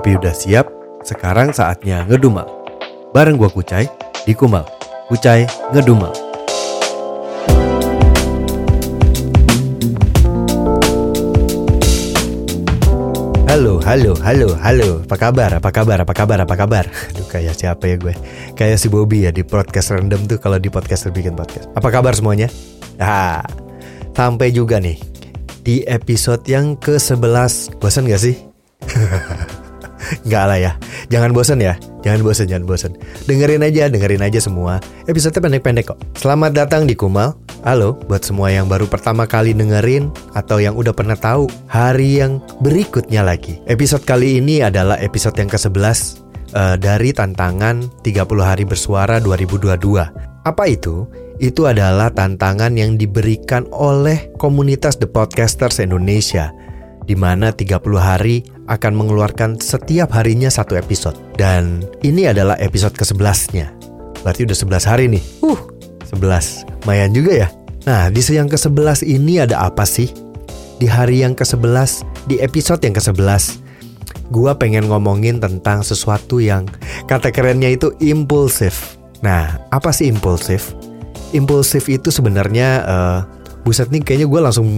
Kopi udah siap, sekarang saatnya ngedumal. Bareng gua Kucai di Kumal. Kucai ngedumal. Halo, halo, halo, halo. Apa kabar? Apa kabar? Apa kabar? Apa kabar? Aduh, kayak siapa ya gue? Kayak si Bobby ya di podcast random tuh kalau di podcaster bikin podcast. Apa kabar semuanya? Nah, sampai juga nih di episode yang ke-11. Bosan gak sih? Enggak lah ya. Jangan bosan ya. Jangan bosan, jangan bosan. Dengerin aja, dengerin aja semua. Episode pendek-pendek kok. Selamat datang di Kumal. Halo buat semua yang baru pertama kali dengerin atau yang udah pernah tahu hari yang berikutnya lagi. Episode kali ini adalah episode yang ke-11 uh, dari tantangan 30 hari bersuara 2022. Apa itu? Itu adalah tantangan yang diberikan oleh komunitas The Podcasters Indonesia di mana 30 hari akan mengeluarkan setiap harinya satu episode. Dan ini adalah episode ke-11-nya. Berarti udah 11 hari nih. Uh, 11. Lumayan juga ya. Nah, di yang ke-11 ini ada apa sih? Di hari yang ke-11, di episode yang ke-11, gua pengen ngomongin tentang sesuatu yang kata kerennya itu impulsif. Nah, apa sih impulsif? Impulsif itu sebenarnya uh, buset nih kayaknya gue langsung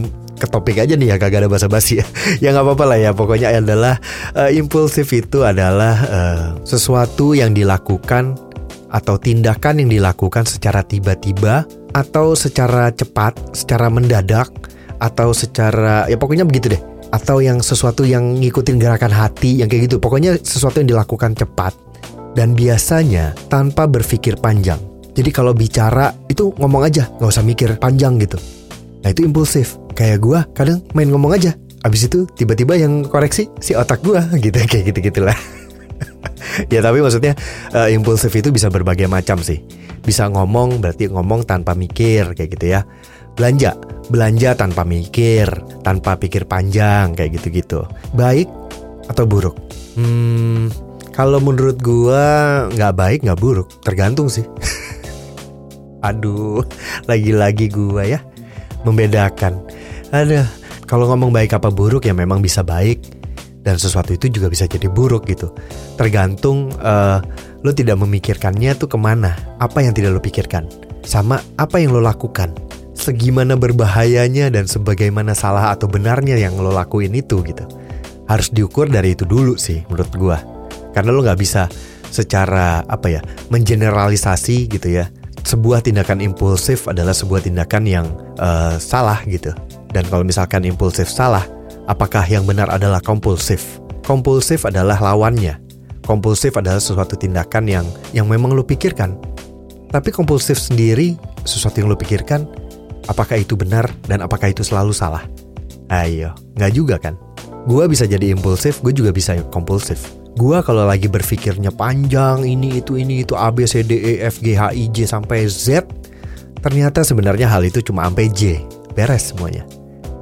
ke topik aja nih ya kagak ada basa-basi ya. ya nggak apa-apa lah ya. Pokoknya adalah uh, impulsif itu adalah uh, sesuatu yang dilakukan atau tindakan yang dilakukan secara tiba-tiba atau secara cepat, secara mendadak atau secara ya pokoknya begitu deh. Atau yang sesuatu yang ngikutin gerakan hati yang kayak gitu. Pokoknya sesuatu yang dilakukan cepat dan biasanya tanpa berpikir panjang. Jadi kalau bicara itu ngomong aja, nggak usah mikir panjang gitu. Nah itu impulsif. Kayak gue kadang main ngomong aja. Abis itu tiba-tiba yang koreksi si otak gue gitu kayak gitu gitulah. ya tapi maksudnya uh, impulsif itu bisa berbagai macam sih. Bisa ngomong berarti ngomong tanpa mikir kayak gitu ya. Belanja, belanja tanpa mikir, tanpa pikir panjang kayak gitu-gitu. Baik atau buruk? Hmm, kalau menurut gua nggak baik nggak buruk, tergantung sih. Aduh, lagi-lagi gua ya membedakan. Ada kalau ngomong baik apa buruk ya memang bisa baik dan sesuatu itu juga bisa jadi buruk gitu. Tergantung uh, lo tidak memikirkannya tuh ke mana, apa yang tidak lo pikirkan, sama apa yang lo lakukan, segimana berbahayanya dan sebagaimana salah atau benarnya yang lo lakuin itu gitu. Harus diukur dari itu dulu sih menurut gua. Karena lo nggak bisa secara apa ya mengeneralisasi gitu ya. Sebuah tindakan impulsif adalah sebuah tindakan yang uh, salah gitu. Dan kalau misalkan impulsif salah, apakah yang benar adalah kompulsif? Kompulsif adalah lawannya. Kompulsif adalah sesuatu tindakan yang yang memang lo pikirkan. Tapi kompulsif sendiri sesuatu yang lo pikirkan, apakah itu benar dan apakah itu selalu salah? Ayo, nggak juga kan? Gua bisa jadi impulsif, gue juga bisa kompulsif. Gua kalau lagi berpikirnya panjang ini itu ini itu A B C D E F G H I J sampai Z, ternyata sebenarnya hal itu cuma sampai J, beres semuanya.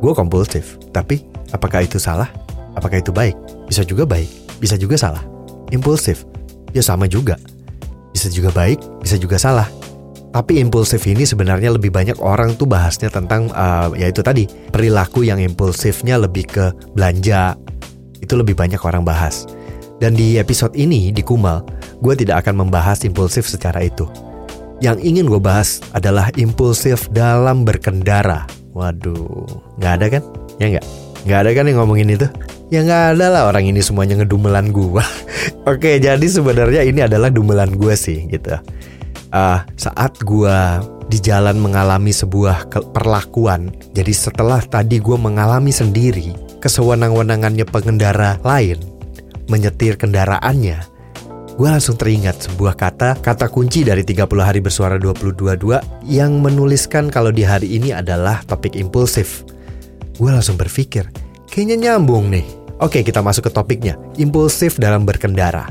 Gue kompulsif, tapi apakah itu salah? Apakah itu baik? Bisa juga baik, bisa juga salah. Impulsif, ya sama juga. Bisa juga baik, bisa juga salah. Tapi impulsif ini sebenarnya lebih banyak orang tuh bahasnya tentang uh, ya itu tadi perilaku yang impulsifnya lebih ke belanja. Itu lebih banyak orang bahas. Dan di episode ini di Kumal, gue tidak akan membahas impulsif secara itu. Yang ingin gue bahas adalah impulsif dalam berkendara. Waduh, nggak ada kan? Ya nggak? Nggak ada kan yang ngomongin itu? Ya nggak ada lah orang ini semuanya ngedumelan gue. Oke, jadi sebenarnya ini adalah dumelan gue sih gitu. Uh, saat gue di jalan mengalami sebuah perlakuan, jadi setelah tadi gue mengalami sendiri kesewenang-wenangannya pengendara lain menyetir kendaraannya, gue langsung teringat sebuah kata, kata kunci dari 30 hari bersuara 2022 yang menuliskan kalau di hari ini adalah topik impulsif. Gue langsung berpikir, kayaknya nyambung nih. Oke kita masuk ke topiknya, impulsif dalam berkendara.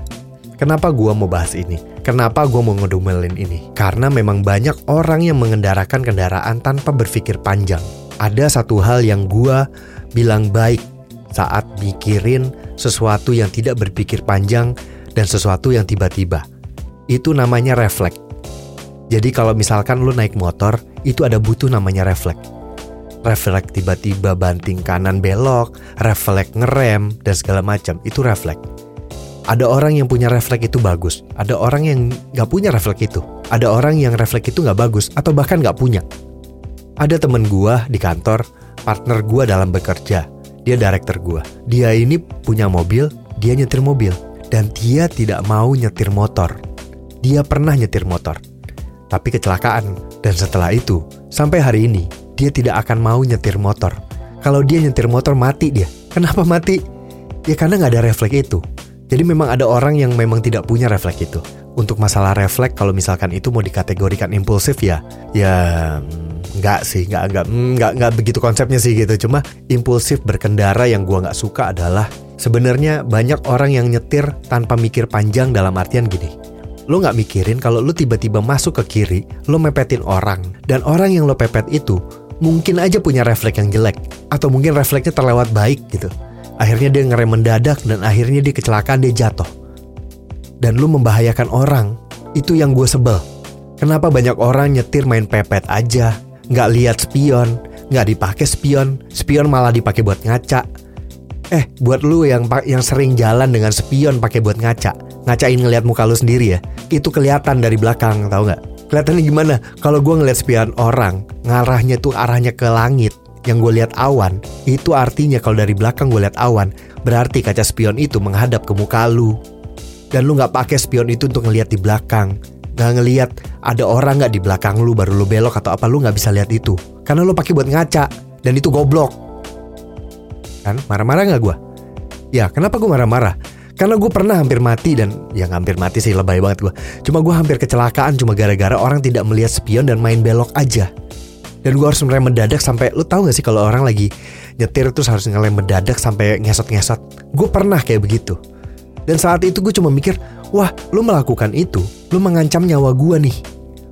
Kenapa gue mau bahas ini? Kenapa gue mau ngedumelin ini? Karena memang banyak orang yang mengendarakan kendaraan tanpa berpikir panjang. Ada satu hal yang gue bilang baik saat mikirin sesuatu yang tidak berpikir panjang dan sesuatu yang tiba-tiba. Itu namanya refleks. Jadi kalau misalkan lu naik motor, itu ada butuh namanya refleks. Refleks tiba-tiba banting kanan belok, refleks ngerem, dan segala macam. Itu refleks. Ada orang yang punya refleks itu bagus, ada orang yang gak punya refleks itu, ada orang yang refleks itu gak bagus atau bahkan gak punya. Ada temen gua di kantor, partner gua dalam bekerja, dia director gua. Dia ini punya mobil, dia nyetir mobil, dan dia tidak mau nyetir motor. Dia pernah nyetir motor, tapi kecelakaan. Dan setelah itu, sampai hari ini, dia tidak akan mau nyetir motor. Kalau dia nyetir motor mati dia. Kenapa mati? Ya karena nggak ada refleks itu. Jadi memang ada orang yang memang tidak punya refleks itu. Untuk masalah refleks, kalau misalkan itu mau dikategorikan impulsif ya, ya mm, nggak sih, nggak nggak mm, nggak nggak begitu konsepnya sih gitu. Cuma impulsif berkendara yang gua nggak suka adalah sebenarnya banyak orang yang nyetir tanpa mikir panjang dalam artian gini. Lo nggak mikirin kalau lo tiba-tiba masuk ke kiri, lo mepetin orang, dan orang yang lo pepet itu mungkin aja punya refleks yang jelek, atau mungkin refleksnya terlewat baik gitu Akhirnya dia ngerem mendadak dan akhirnya dia kecelakaan dia jatuh. Dan lu membahayakan orang. Itu yang gue sebel. Kenapa banyak orang nyetir main pepet aja, nggak lihat spion, nggak dipakai spion, spion malah dipakai buat ngaca. Eh, buat lu yang yang sering jalan dengan spion pakai buat ngaca, ngacain ngeliat muka lu sendiri ya, itu kelihatan dari belakang, tau nggak? Kelihatannya gimana? Kalau gue ngeliat spion orang, ngarahnya tuh arahnya ke langit, yang gue lihat awan, itu artinya kalau dari belakang gue lihat awan, berarti kaca spion itu menghadap ke muka lu. Dan lu nggak pakai spion itu untuk ngelihat di belakang. Nggak ngelihat ada orang nggak di belakang lu baru lu belok atau apa lu nggak bisa lihat itu. Karena lu pakai buat ngaca dan itu goblok. Kan marah-marah nggak gue? Ya kenapa gue marah-marah? Karena gue pernah hampir mati dan ya hampir mati sih lebay banget gue. Cuma gue hampir kecelakaan cuma gara-gara orang tidak melihat spion dan main belok aja dan gue harus ngerem mendadak sampai lu tahu gak sih kalau orang lagi nyetir terus harus ngerem mendadak sampai ngesot-ngesot gue pernah kayak begitu dan saat itu gue cuma mikir wah lu melakukan itu lu mengancam nyawa gue nih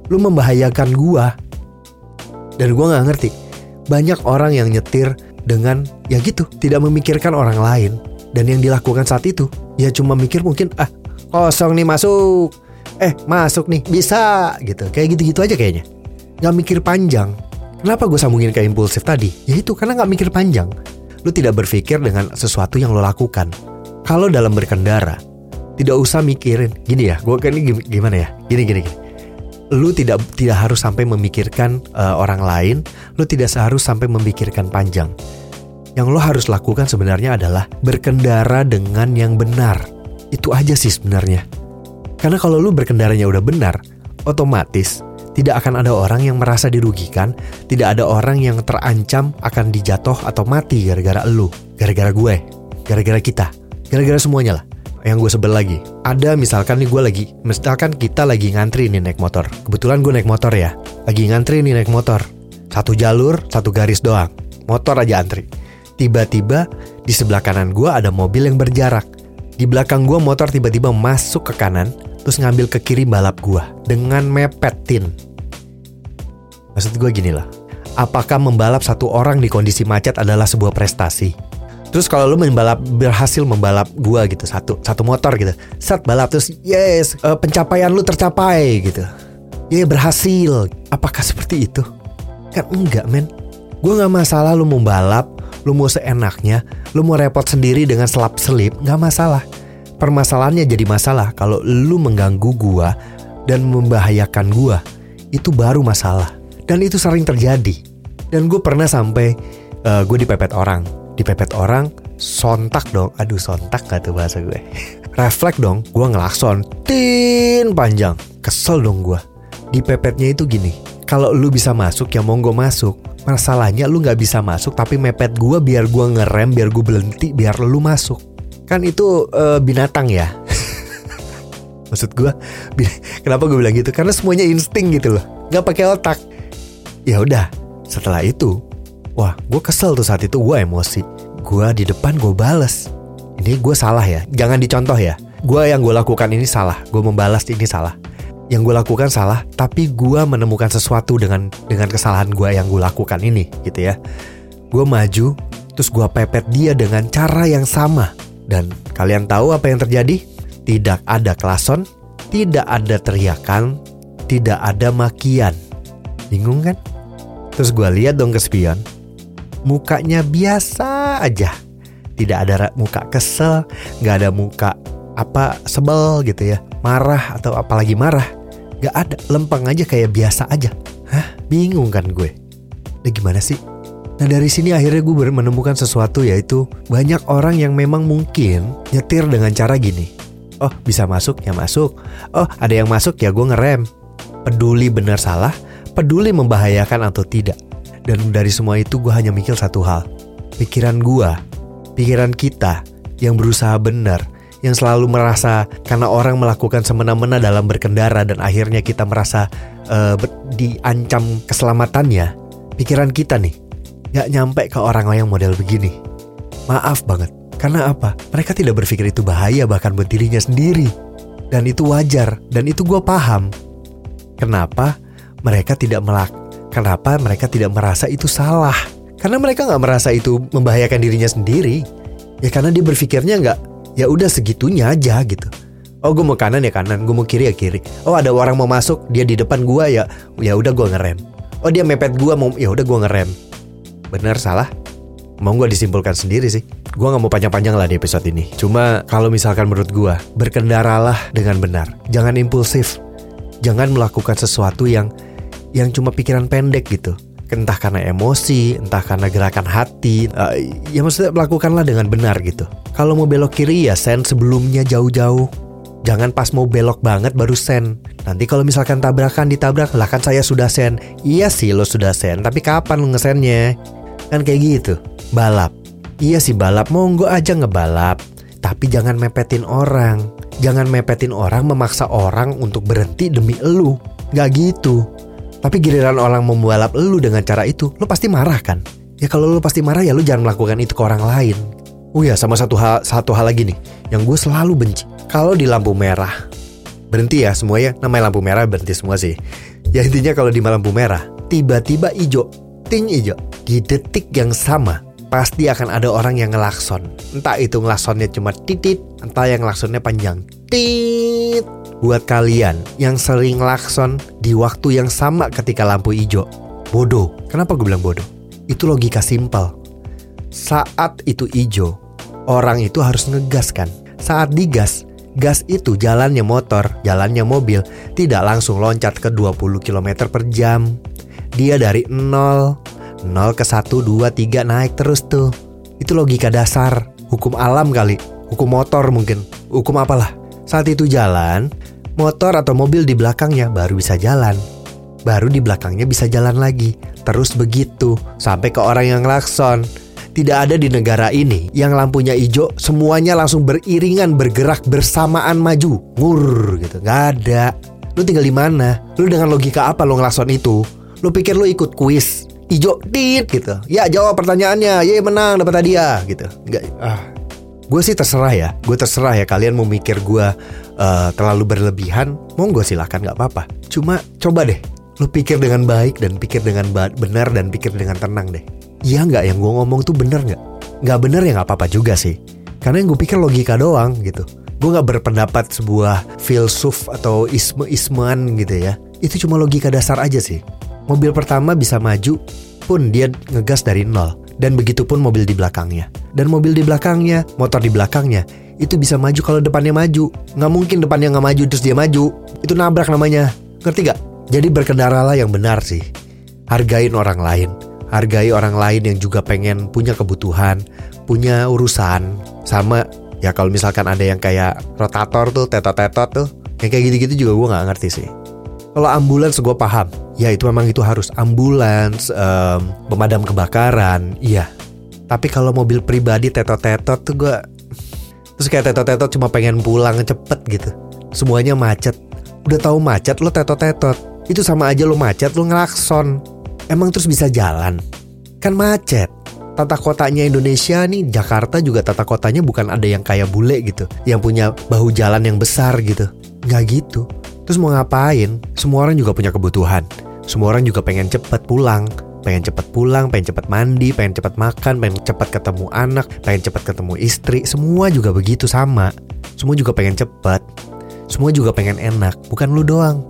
lu membahayakan gue dan gue nggak ngerti banyak orang yang nyetir dengan ya gitu tidak memikirkan orang lain dan yang dilakukan saat itu ya cuma mikir mungkin ah kosong nih masuk eh masuk nih bisa gitu kayak gitu-gitu aja kayaknya nggak mikir panjang Kenapa gue sambungin ke impulsif tadi? Ya itu karena gak mikir panjang. Lu tidak berpikir dengan sesuatu yang lo lakukan. Kalau dalam berkendara, tidak usah mikirin. Gini ya, gue kan ini gimana ya? Gini gini gini. Lu tidak tidak harus sampai memikirkan uh, orang lain. Lu tidak harus sampai memikirkan panjang. Yang lo harus lakukan sebenarnya adalah berkendara dengan yang benar. Itu aja sih sebenarnya. Karena kalau lu berkendaranya udah benar, otomatis tidak akan ada orang yang merasa dirugikan, tidak ada orang yang terancam akan dijatuh atau mati gara-gara elu, gara-gara gue, gara-gara kita, gara-gara semuanya lah. Yang gue sebel lagi, ada misalkan nih gue lagi, misalkan kita lagi ngantri nih naik motor. Kebetulan gue naik motor ya, lagi ngantri nih naik motor. Satu jalur, satu garis doang, motor aja antri. Tiba-tiba di sebelah kanan gue ada mobil yang berjarak. Di belakang gue motor tiba-tiba masuk ke kanan, terus ngambil ke kiri balap gue dengan mepetin Maksud gue gini lah, apakah membalap satu orang di kondisi macet adalah sebuah prestasi? Terus kalau lu membalap berhasil membalap gua gitu satu satu motor gitu, set balap terus yes uh, pencapaian lu tercapai gitu, ya yeah, berhasil. Apakah seperti itu? Kan enggak men. Gue nggak masalah lu mau balap, lu mau seenaknya, lu mau repot sendiri dengan selap selip, nggak masalah. Permasalahannya jadi masalah kalau lu mengganggu gua dan membahayakan gua, itu baru masalah. Dan itu sering terjadi. Dan gue pernah sampai uh, gue dipepet orang. Dipepet orang, sontak dong. Aduh sontak gak tuh bahasa gue. Refleks dong, gue ngelakson. Tin panjang. Kesel dong gue. Dipepetnya itu gini. Kalau lu bisa masuk ya monggo masuk. Masalahnya lu gak bisa masuk tapi mepet gue biar gue ngerem, biar gue berhenti, biar lu masuk. Kan itu uh, binatang ya. Maksud gue, kenapa gue bilang gitu? Karena semuanya insting gitu loh, gak pakai otak ya udah setelah itu wah gue kesel tuh saat itu gue emosi. Gue di depan gue bales. Ini gue salah ya jangan dicontoh ya. Gue yang gue lakukan ini salah gue membalas ini salah. Yang gue lakukan salah tapi gue menemukan sesuatu dengan dengan kesalahan gue yang gue lakukan ini gitu ya. Gue maju terus gue pepet dia dengan cara yang sama. Dan kalian tahu apa yang terjadi? Tidak ada klason tidak ada teriakan tidak ada makian. Bingung kan? Terus gue lihat dong ke spion, mukanya biasa aja. Tidak ada muka kesel, nggak ada muka apa sebel gitu ya, marah atau apalagi marah. Gak ada, lempeng aja kayak biasa aja. Hah? Bingung kan gue? Nah gimana sih? Nah dari sini akhirnya gue menemukan sesuatu yaitu banyak orang yang memang mungkin nyetir dengan cara gini. Oh bisa masuk ya masuk. Oh ada yang masuk ya gue ngerem. Peduli benar salah, peduli membahayakan atau tidak. Dan dari semua itu gue hanya mikir satu hal. Pikiran gue, pikiran kita yang berusaha benar, yang selalu merasa karena orang melakukan semena-mena dalam berkendara dan akhirnya kita merasa uh, diancam keselamatannya, pikiran kita nih gak nyampe ke orang yang model begini. Maaf banget, karena apa? Mereka tidak berpikir itu bahaya bahkan buat dirinya sendiri. Dan itu wajar, dan itu gue paham. Kenapa mereka tidak melak? Kenapa mereka tidak merasa itu salah? Karena mereka nggak merasa itu membahayakan dirinya sendiri. Ya karena dia berpikirnya nggak ya udah segitunya aja gitu. Oh gue mau kanan ya kanan gue mau kiri ya kiri. Oh ada orang mau masuk dia di depan gue ya. Ya udah gue ngerem. Oh dia mepet gue mau ya udah gue ngerem. Bener salah. Mau gue disimpulkan sendiri sih. Gue nggak mau panjang-panjang lah di episode ini. Cuma kalau misalkan menurut gue berkendaralah dengan benar. Jangan impulsif. Jangan melakukan sesuatu yang yang cuma pikiran pendek gitu entah karena emosi, entah karena gerakan hati, uh, ya maksudnya melakukanlah dengan benar gitu. Kalau mau belok kiri ya send sebelumnya jauh-jauh. Jangan pas mau belok banget baru send. Nanti kalau misalkan tabrakan ditabrak, lah kan saya sudah send. Iya sih lo sudah send, tapi kapan lo ngesendnya? Kan kayak gitu. Balap. Iya sih balap, monggo aja ngebalap. Tapi jangan mepetin orang. Jangan mepetin orang memaksa orang untuk berhenti demi elu. Gak gitu. Tapi giliran orang membalap lu dengan cara itu, lu pasti marah kan? Ya kalau lu pasti marah ya lu jangan melakukan itu ke orang lain. Oh ya sama satu hal satu hal lagi nih yang gue selalu benci. Kalau di lampu merah berhenti ya semuanya namanya lampu merah berhenti semua sih. Ya intinya kalau di lampu merah tiba-tiba ijo, ting ijo di detik yang sama pasti akan ada orang yang ngelakson. Entah itu ngelaksonnya cuma titit, entah yang ngelaksonnya panjang. Tit buat kalian yang sering lakson di waktu yang sama ketika lampu hijau. Bodoh. Kenapa gue bilang bodoh? Itu logika simpel. Saat itu hijau, orang itu harus ngegas kan. Saat digas, gas itu jalannya motor, jalannya mobil, tidak langsung loncat ke 20 km per jam. Dia dari 0, 0 ke 1, 2, 3 naik terus tuh. Itu logika dasar, hukum alam kali, hukum motor mungkin, hukum apalah. Saat itu jalan, motor atau mobil di belakangnya baru bisa jalan. Baru di belakangnya bisa jalan lagi. Terus begitu sampai ke orang yang klakson. Tidak ada di negara ini yang lampunya hijau semuanya langsung beriringan bergerak bersamaan maju. Ngur gitu. Gak ada. Lu tinggal di mana? Lu dengan logika apa lo ngelakson itu? Lu pikir lu ikut kuis? Ijo tit gitu. Ya jawab pertanyaannya. Ye menang dapat hadiah gitu. Enggak ah gue sih terserah ya. Gue terserah ya. Kalian mau mikir gue uh, terlalu berlebihan monggo silahkan nggak apa-apa. Cuma coba deh lu pikir dengan baik dan pikir dengan benar dan pikir dengan tenang deh. Iya nggak yang gue ngomong tuh bener nggak? Nggak bener ya nggak apa-apa juga sih. Karena yang gue pikir logika doang gitu. Gue nggak berpendapat sebuah filsuf atau isme-ismean gitu ya. Itu cuma logika dasar aja sih. Mobil pertama bisa maju pun dia ngegas dari nol dan begitu pun mobil di belakangnya. Dan mobil di belakangnya, motor di belakangnya, itu bisa maju kalau depannya maju. Nggak mungkin depannya nggak maju terus dia maju. Itu nabrak namanya. Ngerti gak? Jadi berkendaralah yang benar sih. Hargain orang lain. Hargai orang lain yang juga pengen punya kebutuhan, punya urusan. Sama ya kalau misalkan ada yang kayak rotator tuh, tetot-tetot tuh. Yang kayak gitu-gitu juga gue nggak ngerti sih. Kalau ambulans gue paham, ya itu memang itu harus ambulans, um, pemadam kebakaran, iya. Tapi kalau mobil pribadi tetot-tetot tuh gue, terus kayak tetot-tetot cuma pengen pulang cepet gitu. Semuanya macet. Udah tahu macet lo tetot-tetot. Itu sama aja lo macet lo ngelakson. Emang terus bisa jalan? Kan macet. Tata kotanya Indonesia nih Jakarta juga tata kotanya bukan ada yang kayak bule gitu Yang punya bahu jalan yang besar gitu Nggak gitu Terus mau ngapain? Semua orang juga punya kebutuhan. Semua orang juga pengen cepet pulang. Pengen cepet pulang, pengen cepet mandi, pengen cepet makan, pengen cepet ketemu anak, pengen cepet ketemu istri. Semua juga begitu sama. Semua juga pengen cepet. Semua juga pengen enak, bukan lu doang.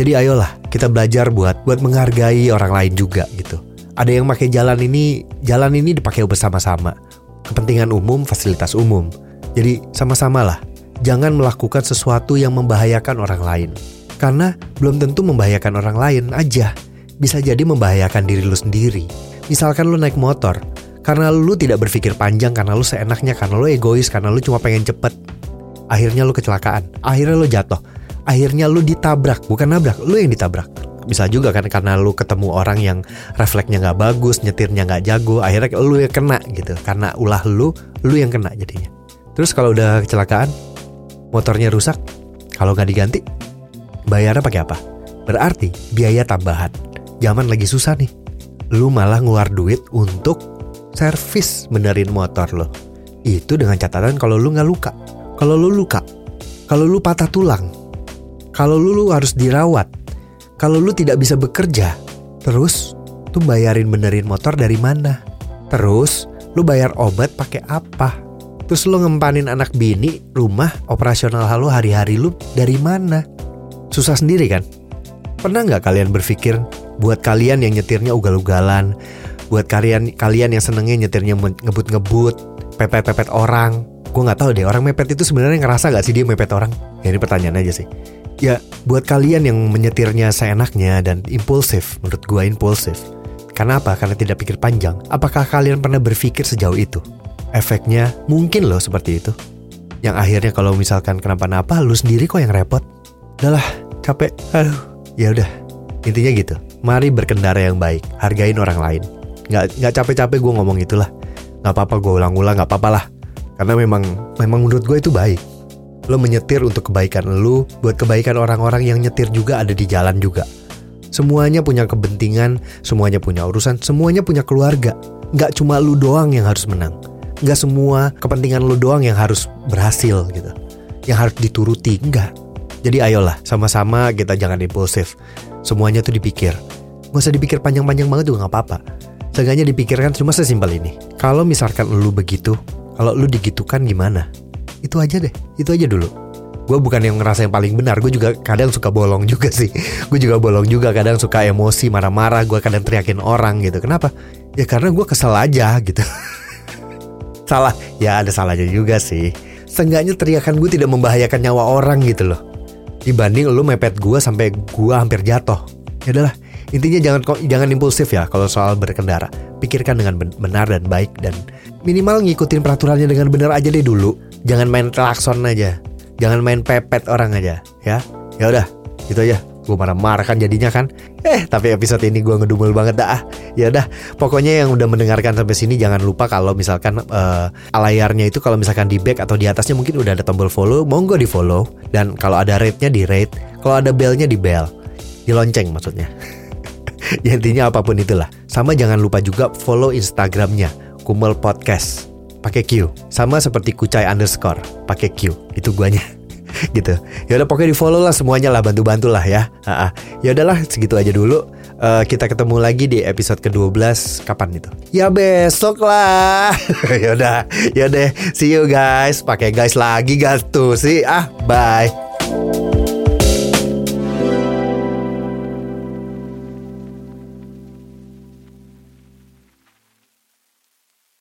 Jadi ayolah kita belajar buat buat menghargai orang lain juga gitu. Ada yang pakai jalan ini, jalan ini dipakai bersama-sama. Kepentingan umum, fasilitas umum. Jadi sama-sama lah jangan melakukan sesuatu yang membahayakan orang lain. Karena belum tentu membahayakan orang lain aja. Bisa jadi membahayakan diri lu sendiri. Misalkan lu naik motor, karena lu tidak berpikir panjang, karena lu seenaknya, karena lu egois, karena lu cuma pengen cepet. Akhirnya lu kecelakaan, akhirnya lu jatuh, akhirnya lu ditabrak, bukan nabrak, lu yang ditabrak. Bisa juga kan karena lu ketemu orang yang refleksnya nggak bagus, nyetirnya nggak jago, akhirnya lu yang kena gitu. Karena ulah lu, lu yang kena jadinya. Terus kalau udah kecelakaan, motornya rusak, kalau nggak diganti, bayarnya pakai apa? Berarti biaya tambahan. Zaman lagi susah nih, lu malah ngeluar duit untuk servis benerin motor lo. Itu dengan catatan kalau lu nggak luka. Kalau lu luka, kalau lu patah tulang, kalau lu, harus dirawat, kalau lu tidak bisa bekerja, terus tuh bayarin benerin motor dari mana? Terus lu bayar obat pakai apa? Terus lu ngempanin anak bini rumah operasional halu hari-hari lu dari mana? Susah sendiri kan? Pernah nggak kalian berpikir buat kalian yang nyetirnya ugal-ugalan, buat kalian kalian yang senengnya nyetirnya ngebut-ngebut, pepet-pepet orang, gue nggak tahu deh orang mepet itu sebenarnya ngerasa gak sih dia mepet orang? Ya ini pertanyaan aja sih. Ya buat kalian yang menyetirnya seenaknya dan impulsif, menurut gue impulsif. Karena apa? Karena tidak pikir panjang. Apakah kalian pernah berpikir sejauh itu? Efeknya mungkin loh seperti itu. Yang akhirnya kalau misalkan kenapa-napa, lu sendiri kok yang repot. Udahlah, capek. Aduh, ya udah. Intinya gitu. Mari berkendara yang baik. Hargain orang lain. Gak, nggak capek-capek gue ngomong itulah. Gak apa-apa gue ulang-ulang, gak apa-apa lah. Karena memang memang menurut gue itu baik. Lo menyetir untuk kebaikan lo, buat kebaikan orang-orang yang nyetir juga ada di jalan juga. Semuanya punya kepentingan, semuanya punya urusan, semuanya punya keluarga. Gak cuma lu doang yang harus menang. Gak semua kepentingan lu doang yang harus berhasil gitu. Yang harus dituruti, enggak. Jadi ayolah, sama-sama kita jangan impulsif. Semuanya tuh dipikir. Gak usah dipikir panjang-panjang banget juga gak apa-apa. Seenggaknya dipikirkan cuma sesimpel ini. Kalau misalkan lu begitu, kalau lu digitukan gimana? Itu aja deh, itu aja dulu. Gue bukan yang ngerasa yang paling benar, gue juga kadang suka bolong juga sih. Gue juga bolong juga, kadang suka emosi, marah-marah, gue kadang teriakin orang gitu. Kenapa? Ya karena gue kesel aja gitu. Salah, ya ada salahnya juga sih. Seenggaknya teriakan gue tidak membahayakan nyawa orang gitu loh. Dibanding lu mepet gue sampai gue hampir jatuh. Ya udahlah, intinya jangan jangan impulsif ya kalau soal berkendara. Pikirkan dengan benar dan baik dan minimal ngikutin peraturannya dengan benar aja deh dulu. Jangan main klakson aja. Jangan main pepet orang aja, ya. Ya udah, gitu aja. Gue marah-marah kan jadinya kan. Eh, tapi episode ini gue ngedumel banget dah. Ya udah, pokoknya yang udah mendengarkan sampai sini jangan lupa kalau misalkan uh, layarnya itu kalau misalkan di back atau di atasnya mungkin udah ada tombol follow, monggo di follow. Dan kalau ada rate-nya di rate, kalau ada bell-nya di bell. Di lonceng maksudnya. ya intinya apa pun itulah. Sama jangan lupa juga follow Instagramnya Kumel Podcast pakai Q. Sama seperti Kucai underscore pakai Q. Itu guanya. Gitu. Ya udah pokoknya di follow lah semuanya lah bantu-bantu lah ya. Ya udahlah segitu aja dulu. Uh, kita ketemu lagi di episode ke-12 kapan itu? Ya besok lah. ya udah, ya deh. See you guys. Pakai guys lagi gak tuh sih. Ah, bye.